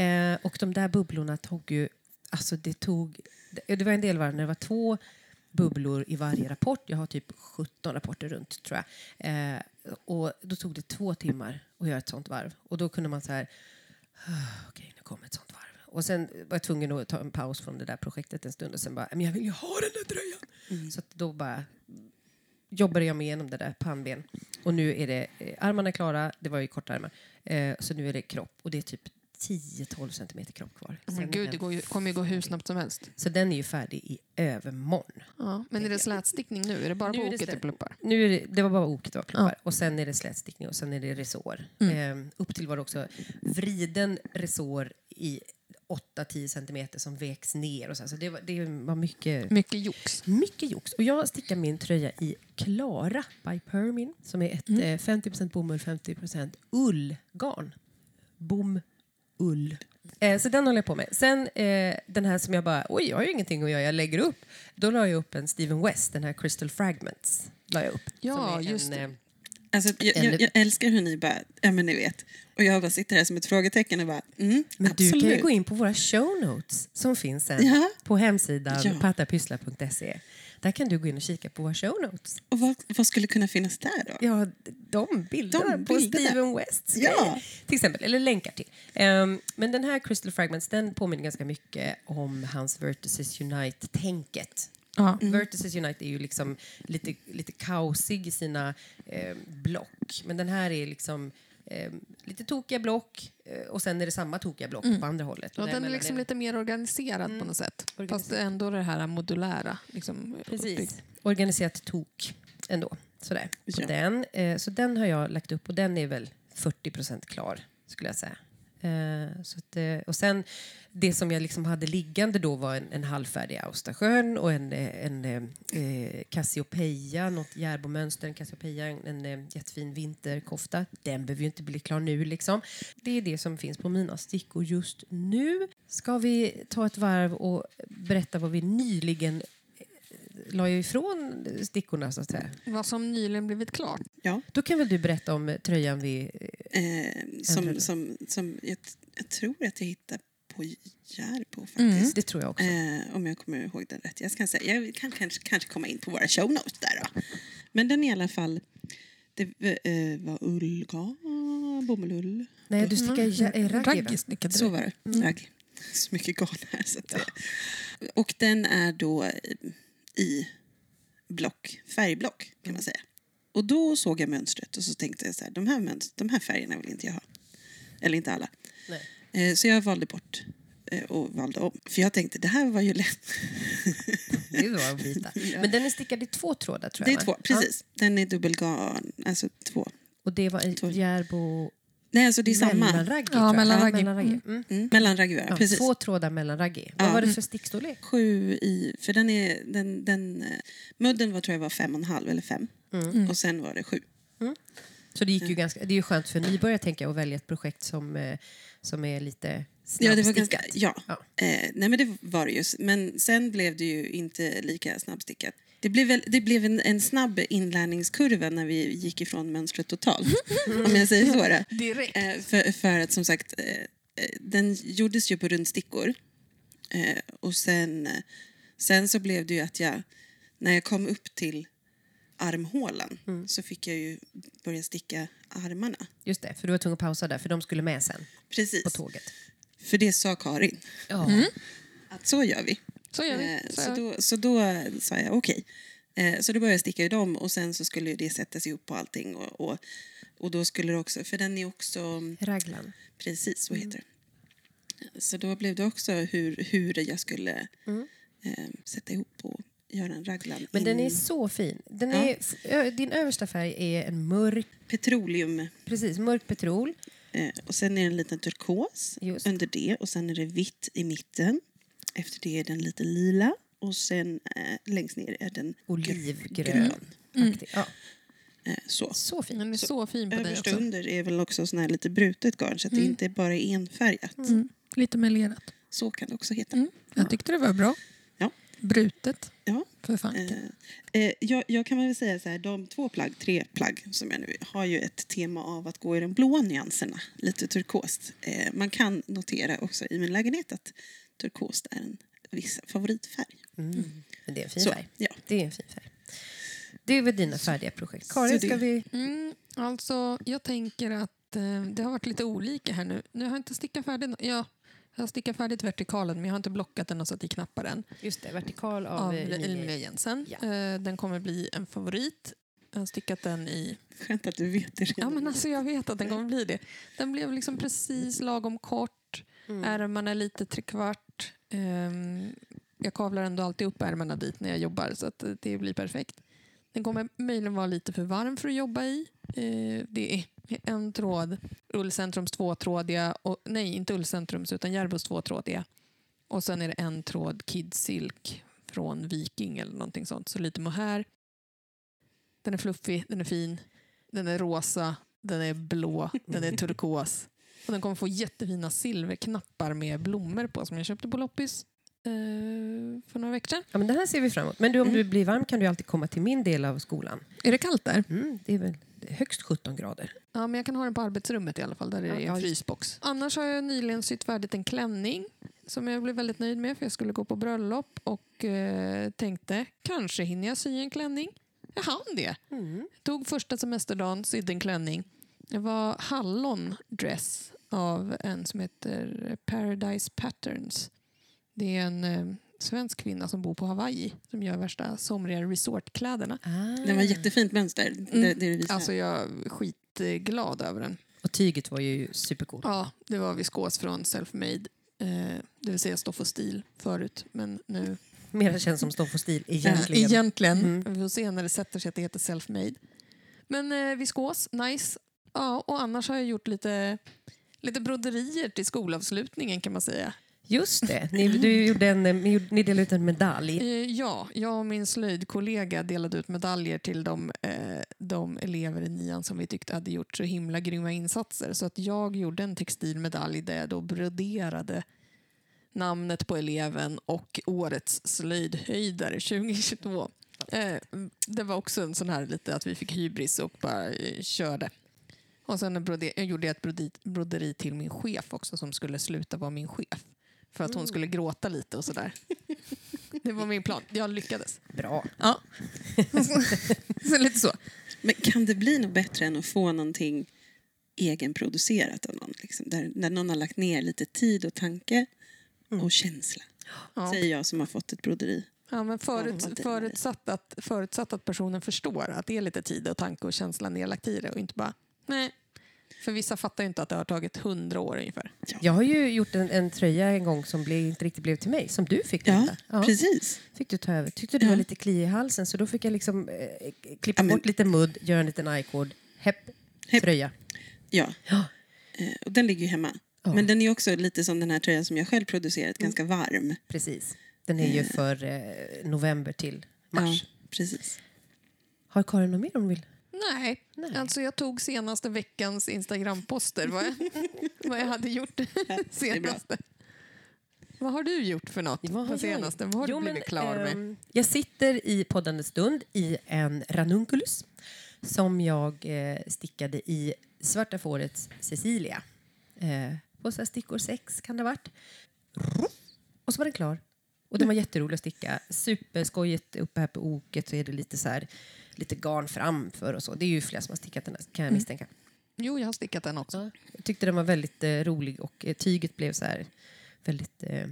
Eh, och de där bubblorna tog ju... Alltså det tog... Det var en del varv när det var två bubblor i varje rapport. Jag har typ 17 rapporter runt, tror jag. Eh, och då tog det två timmar att göra ett sånt varv. Och då kunde man så här... "Ah, Okej, nu kommer ett sånt varv. Och sen var jag tvungen att ta en paus från det där projektet en stund och sen bara, men jag vill ju ha den där tröjan. Så att då bara jobbade jag mig igenom det där pannben. Och nu är det eh, armarna klara, det var ju kortärmar. Eh, så nu är det kropp och det är typ 10-12 centimeter kropp kvar. Sen är Men gud, den det går ju, kommer ju gå hur snabbt som helst. Så den är ju färdig i övermorgon. Ja, men är det slätstickning nu? Är det bara Nu på är det oket det pluppar? Nu är det, det var bara oket det var pluppar. Och sen är det slätstickning och sen är det resår. Eh, upp till var det också vriden resår i 8-10 centimeter som väks ner. Och så. Så det, var, det var mycket, Mycket jox. mycket jox. Och jag stickar min tröja i Klara by Permin som är ett Mm. eh, 50 bomull, 50 ullgarn. Bom, ull. Eh, så den håller jag på med. Sen eh, den här som jag bara, oj jag har ju ingenting att göra, jag lägger upp. Då la jag upp en Steven West, den här Crystal Fragments. La jag upp. Ja, just det. eh, Alltså, jag, jag, jag älskar hur ni bara... Ja, men ni vet. Och jag bara sitter här som ett frågetecken och bara... Mm, Men absolut. du kan ju gå in på våra show notes som finns sen Ja. på hemsidan Ja. pattapyssla.se. Där kan du gå in och kika på våra show notes. Och vad, vad skulle kunna finnas där då? Ja, de bilderna De på bilderna. Steven Wests Ja. Till exempel, eller länkar till. Ehm, men den här Crystal Fragments den påminner ganska mycket om hans Vertices Unite-tänket. Ja. Vertices Unite är ju liksom lite, lite kaosig i sina eh, block. Men den här är liksom eh, lite tokiga block eh, och sen är det samma tokiga block på andra hållet. Ja, den är liksom det- lite mer organiserad på något sätt. Fast ändå det här modulära. Liksom, uppbyggt. Precis. Organiserat tok ändå. Sådär. Ja. den. Eh, så den har jag lagt upp och den är väl 40% klar skulle jag säga. Eh, så att, eh, och sen det som jag liksom hade liggande då var en, en halvfärdig Austasjön och en, eh, en eh, eh Cassiopeia, något Järbomönster, en Cassiopeia, en, en eh, jättefin vinterkofta. Den behöver ju inte bli klar nu liksom. Det är det som finns på mina stickor just nu. Ska vi ta ett varv och berätta vad vi nyligen la ju ifrån stickorna så att säga. Vad som nyligen blivit klart. Ja. Då kan väl du berätta om eh, tröjan vi... Eh, som, Ändrade. som, som jag, jag tror att jag hittade på Järbo faktiskt. Mm. Det tror jag också. Eh, om jag kommer ihåg den rätt. Jag, ska säga, jag kan kanske, kanske komma in på våra show notes där då. Men den är i alla fall... Det eh, var ullgarn, bomullull. Nej, du stickar ja, eh, raggi? Raggi snickade Så var det. Ragg. Så mycket garn här. Så att, det- Och den är då i block, färgblock kan man säga. Och då såg jag mönstret och så tänkte jag så här, de här, de här färgerna vill inte jag ha. Eller inte alla. Nej. Eh, Så jag valde bort eh, och valde om. För jag tänkte, det här var ju lätt. *laughs* Det var att bita. *laughs* Men den är stickad i två trådar tror Det jag är va? två, precis. Den är dubbelgarn, alltså två. Ja. Och det var i Järbo... Nej, alltså det är samma. Mellanraggi, Ja, mellanraggi. mellanraggi. Mm. Mm. Mellanragg, ja, Ja, precis. två trådar mellanraggi. Vad Ja. var det för stickstorlek? Sju i, för den är, den, den, eh, mudden var tror jag var fem och en halv eller fem. Mm. Och sen var det sju. Så det, gick ju ganska, det är ju skönt för nybörjare tänker jag, att välja ett projekt som, eh, som är lite Ja, det var ganska, ja. Ja. Eh, nej men det var det ju. Men sen blev det ju inte lika snabbstickat. Det blev, väl, det blev en, en snabb inlärningskurva när vi gick ifrån mönstret totalt. *laughs* om jag säger så. Då. Direkt. Eh, för, för att som sagt, eh, den gjordes ju på rundstickor. Eh, och sen, sen så blev det ju att jag, när jag kom upp till armhålan så fick jag ju börja sticka armarna. Just det, för du var tvungen att pausa där, för de skulle med sen Precis. på tåget. För det sa Karin, Ja. att så gör vi. Så gör vi. Eh, Så Så då, så då sa jag okej. Eh, Så då började jag sticka i dem och sen så skulle det sättas ihop på allting. Och, och, och då skulle det också, för den är också, Raglan. precis så heter det. Så då blev det också hur, hur jag skulle eh, sätta ihop och göra en raglan. Men den är in- så fin. Den Ja. är, din översta färg är en mörk, Petroleum. precis, mörk petrol. Eh, och sen är det en liten turkos Just. under det. Och sen är det vitt i mitten. Efter det är den lite lila. Och sen eh, längst ner är den Olivgrön. grön. Aktig. Ja, Eh, så. så fin. Den är så fin på dig också. under är väl också sån här lite brutet garn så att det inte bara är enfärgat. Mm. Lite melerat. Så kan det också heta. Mm. Jag tyckte det var bra. Ja. Brutet. Ja. För fan. Eh, eh, jag, jag kan väl säga så här, de två plagg, tre plagg som jag nu har ju ett tema av att gå i de blåa nyanserna, lite turkost. Eh, man kan notera också i min lägenhet att turkost är en viss favoritfärg. Mm. Men det är en fin Så, färg. ja. Det är en fin färg. Det är väl dina färdiga projekt. Karin, ska vi... Mm, alltså, jag tänker att eh, det har varit lite olika här nu. Nu har jag inte stickat färdigt. Ja, jag har stickat färdigt vertikalen men jag har inte blockat den och satt i knappar än. Just det, vertikal av, Av eh, Emilia Emilie. Jensen. Ja. Eh, den kommer bli en favorit. Jag har stickat den i... Skönt att du vet det redan. Ja, men alltså, jag vet att den kommer bli det. Den blev liksom precis lagom kort. Mm. Ärmarna är lite trekvart. Um, jag kavlar ändå alltid upp ärmarna dit när jag jobbar så att det blir perfekt. Den kommer möjligen vara lite för varm för att jobba i. Uh, det är en tråd, Ullcentrums tvåtrådiga, och, nej inte Ullcentrums utan Järbos tvåtrådiga. Och sen är det en tråd Kid Silk från Viking eller någonting sånt. Så lite mohair. Den är fluffig, den är fin, den är rosa, den är blå, den är turkos. Och den kommer få jättefina silverknappar med blommor på som jag köpte på loppis eh, för några veckor sedan. Ja, men det här ser vi fram emot. Men du, om Mm. du blir varm kan du alltid komma till min del av skolan. Är det kallt där? Mm, det är väl högst 17 grader. Ja, men jag kan ha den på arbetsrummet i alla fall, där det Ja, är ja, en just- frysbox. Annars har jag nyligen sytt färdigt en klänning som jag blev väldigt nöjd med för jag skulle gå på bröllop och eh, tänkte kanske hinner jag sy en klänning. Jag hann det. Mm. Tog första semesterdagen, sydde en klänning. Det var hallondress av en som heter Paradise Patterns. Det är en eh, svensk kvinna som bor på Hawaii som gör värsta somriga resortkläderna. Ah. Det var jättefint mönster, det, det du visade. Alltså jag är skitglad över den. Och tyget var ju supercoolt. Ja, det var viskos från Selfmade. Eh, det vill säga stoff och stil förut. Men nu... Mer känns som stoff och stil egentligen. Egentligen. Mm. Vi får se när det sätter sig att det heter Selfmade. Men eh, viskos, nice. Ja, och annars har jag gjort lite, lite broderier till skolavslutningen kan man säga. Just det, ni, du gjorde en, ni delade ut en medalj. Eh, ja, jag och min slöjdkollega delade ut medaljer till de, eh, de elever i nian som vi tyckte hade gjort så himla grymma insatser. Så att jag gjorde en textilmedalj där jag då broderade namnet på eleven och årets slöjdhöjdare 2022. Eh, det var också en sån här lite att vi fick hybris och bara körde. Och sen en broder, jag gjorde jag ett broderi, broderi till min chef också som skulle sluta vara min chef. för att hon skulle gråta lite och sådär. *laughs* Det var min plan. Jag lyckades. Bra. Ja. *laughs* så lite så. Men kan det bli något bättre än att få någonting egenproducerat av någon? Liksom, där, där någon har lagt ner lite tid och tanke och känsla. Ja. Säger jag som har fått ett broderi. Ja, men förut, förutsatt, att, förutsatt att personen förstår att det är lite tid och tanke och känsla nedlagt i det och inte bara nej. För vissa fattar ju inte att det har tagit hundra år ungefär. Jag har ju gjort en, en tröja en gång som blev, inte riktigt blev till mig, som du fick. Ja. Ja, precis. fick du ta över. Tyckte du Ja. var lite kliig i halsen så då fick jag liksom eh, klippa Ja, men- bort lite mudd, göra en liten i-cord, hepp, Hepp. tröja. Ja. Ja. Eh, och den ligger ju hemma. Ja. Men den är också lite som den här tröjan som jag själv producerat, ganska varm. Precis. Den är ju för eh, november till mars. Ja, precis. Har Karin något mer hon vill? Nej. Nej. alltså jag tog senaste veckans Instagram-poster. Vad, jag- *laughs* vad jag hade gjort senaste. Vad har du gjort för något Vad på senaste? Vad har Jo, du blivit men, klar med? ehm, jag sitter i poddande stund i en ranunculus som jag eh, stickade i Svarta fårets Cecilia. Eh, på så stickor sex kan det ha varit. Och så var den klar. Och den var jätterolig att sticka. Superskojigt. Uppe här på oket så är det lite så här lite garn framför och så. Det är ju flera som har stickat den här, kan jag misstänka. Jo, jag har stickat den också. Jag tyckte den var väldigt eh, rolig och eh, tyget blev så här väldigt eh,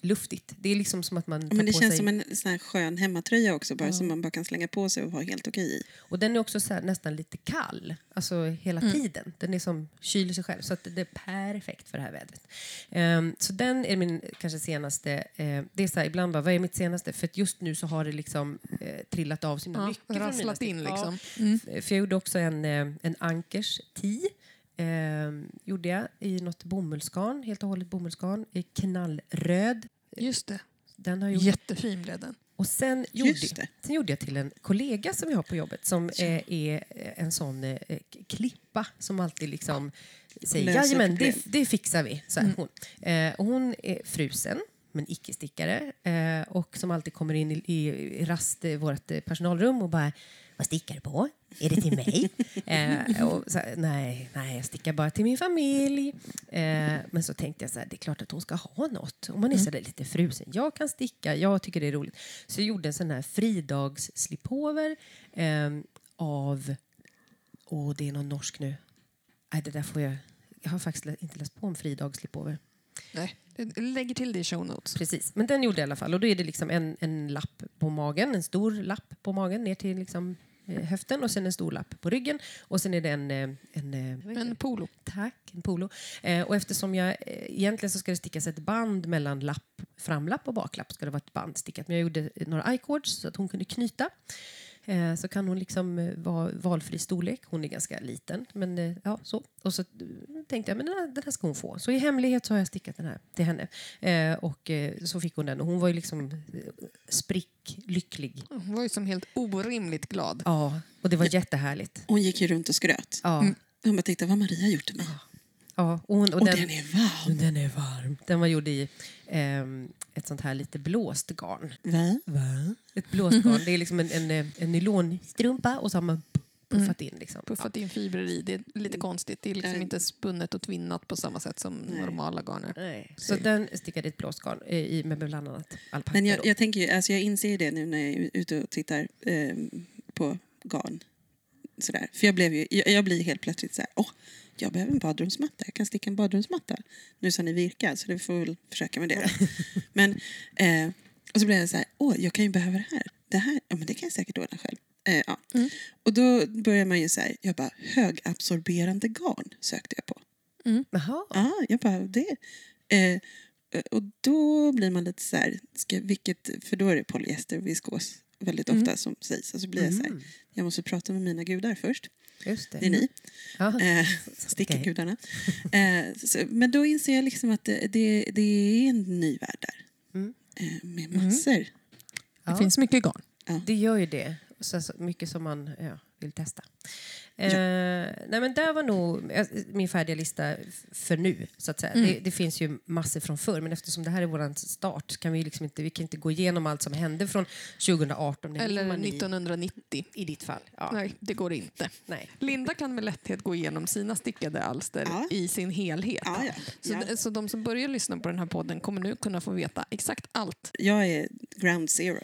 luftigt. Det är liksom som att man tar Men det på känns sig... som en sån här skön hemmatröja också, bara som man bara kan slänga på sig och vara helt okej i. Och den är också så här, nästan lite kall, alltså hela Mm. tiden. Den är som kyler sig själv, så att det är perfekt för det här vädret. Ehm, så den är min kanske senaste. eh, det är så här, ibland bara, vad är mitt senaste? För att just nu så har det liksom eh, trillat av sina Ja, mycket rasslat in Ja, liksom. Mm. För jag gjorde också en, eh, en Ankers ti. Eh, gjorde jag i något bomullsgarn, helt och hållet bomullsgarn. I knallröd. Just det. Den har jag gjort. Jättefin blev den. Och sen gjorde, det. sen gjorde jag till en kollega som vi har på jobbet som eh, är en sån eh, klippa som alltid liksom säger Löser jajamän, det, problem." det fixar vi. Så här, hon. Eh, och hon är frusen men icke-stickare eh, och som alltid kommer in i, i, i rast i vårt eh, personalrum och bara vad stickar du på? Är det till mig? *laughs* eh, och så nej, nej, jag stickar bara till min familj. Eh, men så tänkte jag så här, det är klart att hon ska ha något. Om man är så där lite frusen. Jag kan sticka, jag tycker det är roligt. Så jag gjorde en sån här fridags-slipover eh, av, åh det är någon norsk nu. Nej, det där får jag, jag har faktiskt inte läst på om fridags-slipover. Nej. Lägger till det i show notes. Precis, men den gjorde jag i alla fall. Och då är det liksom en, en lapp på magen, en stor lapp på magen ner till liksom, eh, höften och sen en stor lapp på ryggen. Och sen är det en... eh, en, eh, En polo. Tack, en polo. Eh, och eftersom jag eh, egentligen så ska det stickas ett band mellan lapp, framlapp och baklapp ska det vara ett band stickat. Men jag gjorde några i-cords så att hon kunde knyta. Eh, så kan hon liksom eh, vara valfri storlek. Hon är ganska liten. Men eh, ja, så. Och så tänkte jag men den här, den här ska hon få. Så i hemlighet så har jag stickat den här till henne. Eh, och så fick hon den. Och hon var ju liksom eh, sprick, lycklig. Hon var ju som helt orimligt glad. Ja, och det var jättehärligt. Hon gick ju runt och skröt. Ja, Hon bara tänkte, vad har Maria gjort till mig? ja, och, hon, och Och den, den är varm. Den är varm. Den var gjord i ehm, ett sånt här lite blåst garn. Va? Va? Ett blåst garn. Det är liksom en, en, eh, en nylonstrumpa och så har man puffat in. Liksom. Puffat in fibrer i. Det är lite konstigt. Det är liksom Eh. inte spunnet och tvinnat på samma sätt som normala garner. Nej. Så den stickade i ett blåst garn eh, i, med bland annat alpacka. Men jag, jag, tänker, ju- alltså jag inser ju det nu när jag är ute och tittar eh, på garn. Sådär. För jag, blev ju, jag, jag blir helt plötsligt så här, åh, jag behöver en badrumsmatta. Jag kan sticka en badrumsmatta. Nu sa ni virka, så det får vi väl försöka med det då. *laughs* Men, eh, och så blev jag så här, åh, jag kan ju behöva det här. Det här, ja men det kan jag säkert ordna själv. Eh, ja. Och då börjar man ju så här, jag bara, högabsorberande garn sökte jag på. Jaha. Ja, jag bara, det. Eh, och då blir man lite så här, ska, vilket, för då är det polyester och viskos väldigt ofta som sägs. Och så blir jag så här, jag måste prata med mina gudar först. Just det. Det är ni, Ja. eh, *laughs* stickargudarna. *laughs* Eh, så, men då inser jag liksom att det, det, det är en ny värld där. Mm. Eh, med massor. Det Ja. finns mycket garn. Det gör ju det. Så, så mycket som man ja, vill testa. Nej men där var nog eh, min färdiga lista för nu. Så att säga. Mm. Det, det finns ju massor från förr, men eftersom det här är vår start kan vi, liksom inte, vi kan inte gå igenom allt som hände från 2018. Det Eller vill man i- 1990. I ditt fall. Ja. Nej, det går inte. Nej. Linda kan med lätthet gå igenom sina stickade alster Ja. i sin helhet. Ja, ja. Så, Ja. så de som börjar lyssna på den här podden kommer nu kunna få veta exakt allt. Jag är ground zero.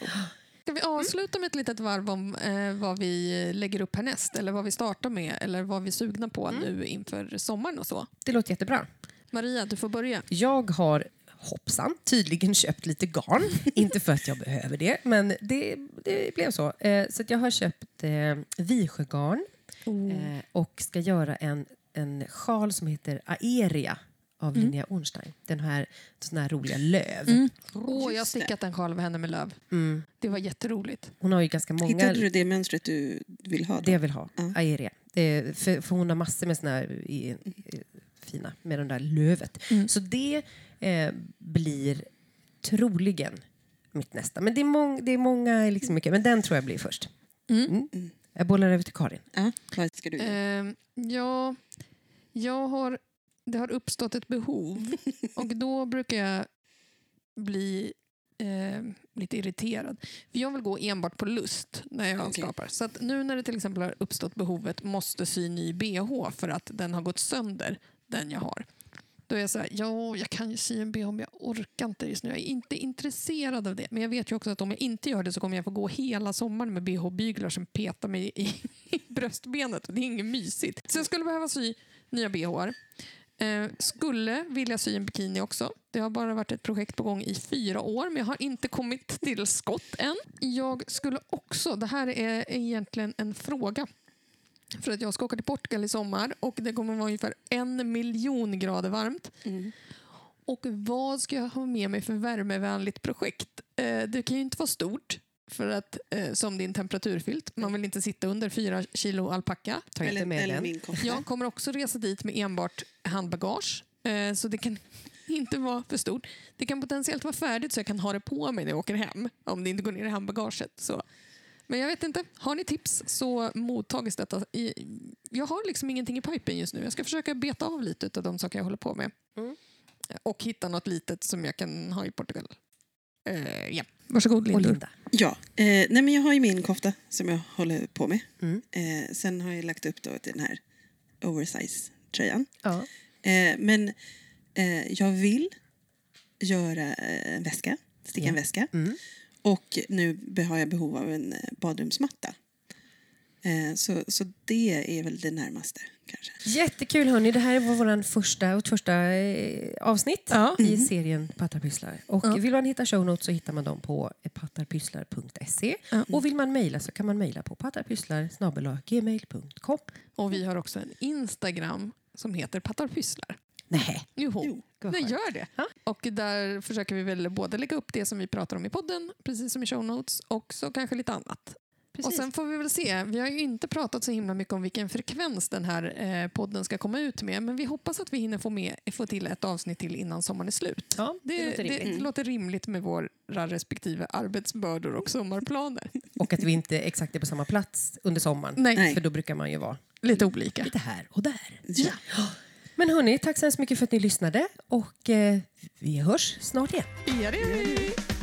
Vi avsluta med ett litet varv om eh, vad vi lägger upp härnäst? Eller vad vi startar med? Eller vad vi är sugna på nu inför sommaren och så? Det låter jättebra. Maria, du får börja. Jag har hoppsan tydligen köpt lite garn. *laughs* inte för att jag behöver det, men det, det blev så. Eh, så jag har köpt eh, Visjögarn eh, och ska göra en, en sjal som heter Aeria av Linnea Ornstein. Den här, sån här roliga löv. Åh, jag har stickat en sjal av henne med löv. Mm. Det var jätteroligt. Hon har ju ganska många... Hittade du det mönstret du vill ha? Då? Det jag vill ha. Ja. Aeria. Det, för, för hon har massor med såna här i, i, fina med det där lövet. Mm. Så det eh, blir troligen mitt nästa. Men det är, mång, det är många, liksom mycket, men den tror jag blir först. Mm. Mm. Jag bollar över till Karin. Ja, vad ska du göra? Eh, ja, jag har, det har uppstått ett behov *laughs* och då brukar jag bli eh, lite irriterad. För jag vill gå enbart på lust när jag Okej. skapar. Så nu när det till exempel har uppstått behovet måste sy ny bh för att den har gått sönder, den jag har. Då är jag så här, ja, jag kan ju sy en bh men jag orkar inte just nu. Jag är inte intresserad av det. Men jag vet ju också att om jag inte gör det så kommer jag få gå hela sommaren med bh-byglar som petar mig i, *laughs* i bröstbenet. Och det är inget mysigt. Så jag skulle behöva sy nya bh. Eh, skulle vilja sy en bikini också. Det har bara varit ett projekt på gång i fyra år men jag har inte kommit till skott än. Jag skulle också, det här är egentligen en fråga. För att jag ska åka till Portugal i sommar och det kommer vara ungefär en miljon grader varmt. Mm. Och vad ska jag ha med mig för värmevänligt projekt? Eh, det kan ju inte vara stort för att eh, som din temperaturfilt. Man vill inte sitta under fyra kilo alpacka. Ta inte Eller, med eller den. min kofta. Jag kommer också resa dit med enbart handbagage. Eh, så det kan *laughs* inte vara för stort. Det kan potentiellt vara färdigt så jag kan ha det på mig när jag åker hem. Om det inte går ner i handbagaget. Så. Men jag vet inte. Har ni tips så mottages detta. I, jag har liksom ingenting i pipen just nu. Jag ska försöka beta av lite av de saker jag håller på med. Mm. Och hitta något litet som jag kan ha i Portugal. Eh, ja. Varsågod Och Lindor. Linda. Ja, eh, nej men jag har ju min kofta som jag håller på med. Mm. Eh, sen har jag lagt upp då till den här oversize-tröjan. Ja. Eh, men eh, jag vill göra eh, en väska, sticka en Ja. väska. Mm. Och nu har jag behov av en eh, badrumsmatta. Eh, så, så det är väl det närmaste kanske. Jättekul hörni. Det här var vår första, vårt första eh, avsnitt Ja. i serien Pattarpysslar. Och Ja. vill man hitta show notes så hittar man dem på pattarpysslar.se. Ja. Och vill man mejla så kan man mejla på pattarpysslar.gmail.com. Och vi har också en Instagram som heter Pattarpysslar. Nej. Joho. Jo. Det gör det. Ja. Och där försöker vi väl både lägga upp det som vi pratar om i podden, precis som i show notes, och så kanske lite annat. Precis. Och sen får vi väl se. Vi har ju inte pratat så himla mycket om vilken frekvens den här eh, podden ska komma ut med, men vi hoppas att vi hinner få, med, få till ett avsnitt till innan sommaren är slut. ja, det, Det, låter det, rimligt. låter rimligt med våra respektive arbetsbördor och sommarplaner. *laughs* Och att vi inte exakt är på samma plats under sommaren. Nej, Nej. För då brukar man ju vara lite olika. lite här och där. Ja. Men hörni, tack så hemskt mycket för att ni lyssnade och eh, vi hörs snart igen. Ja, det gör vi.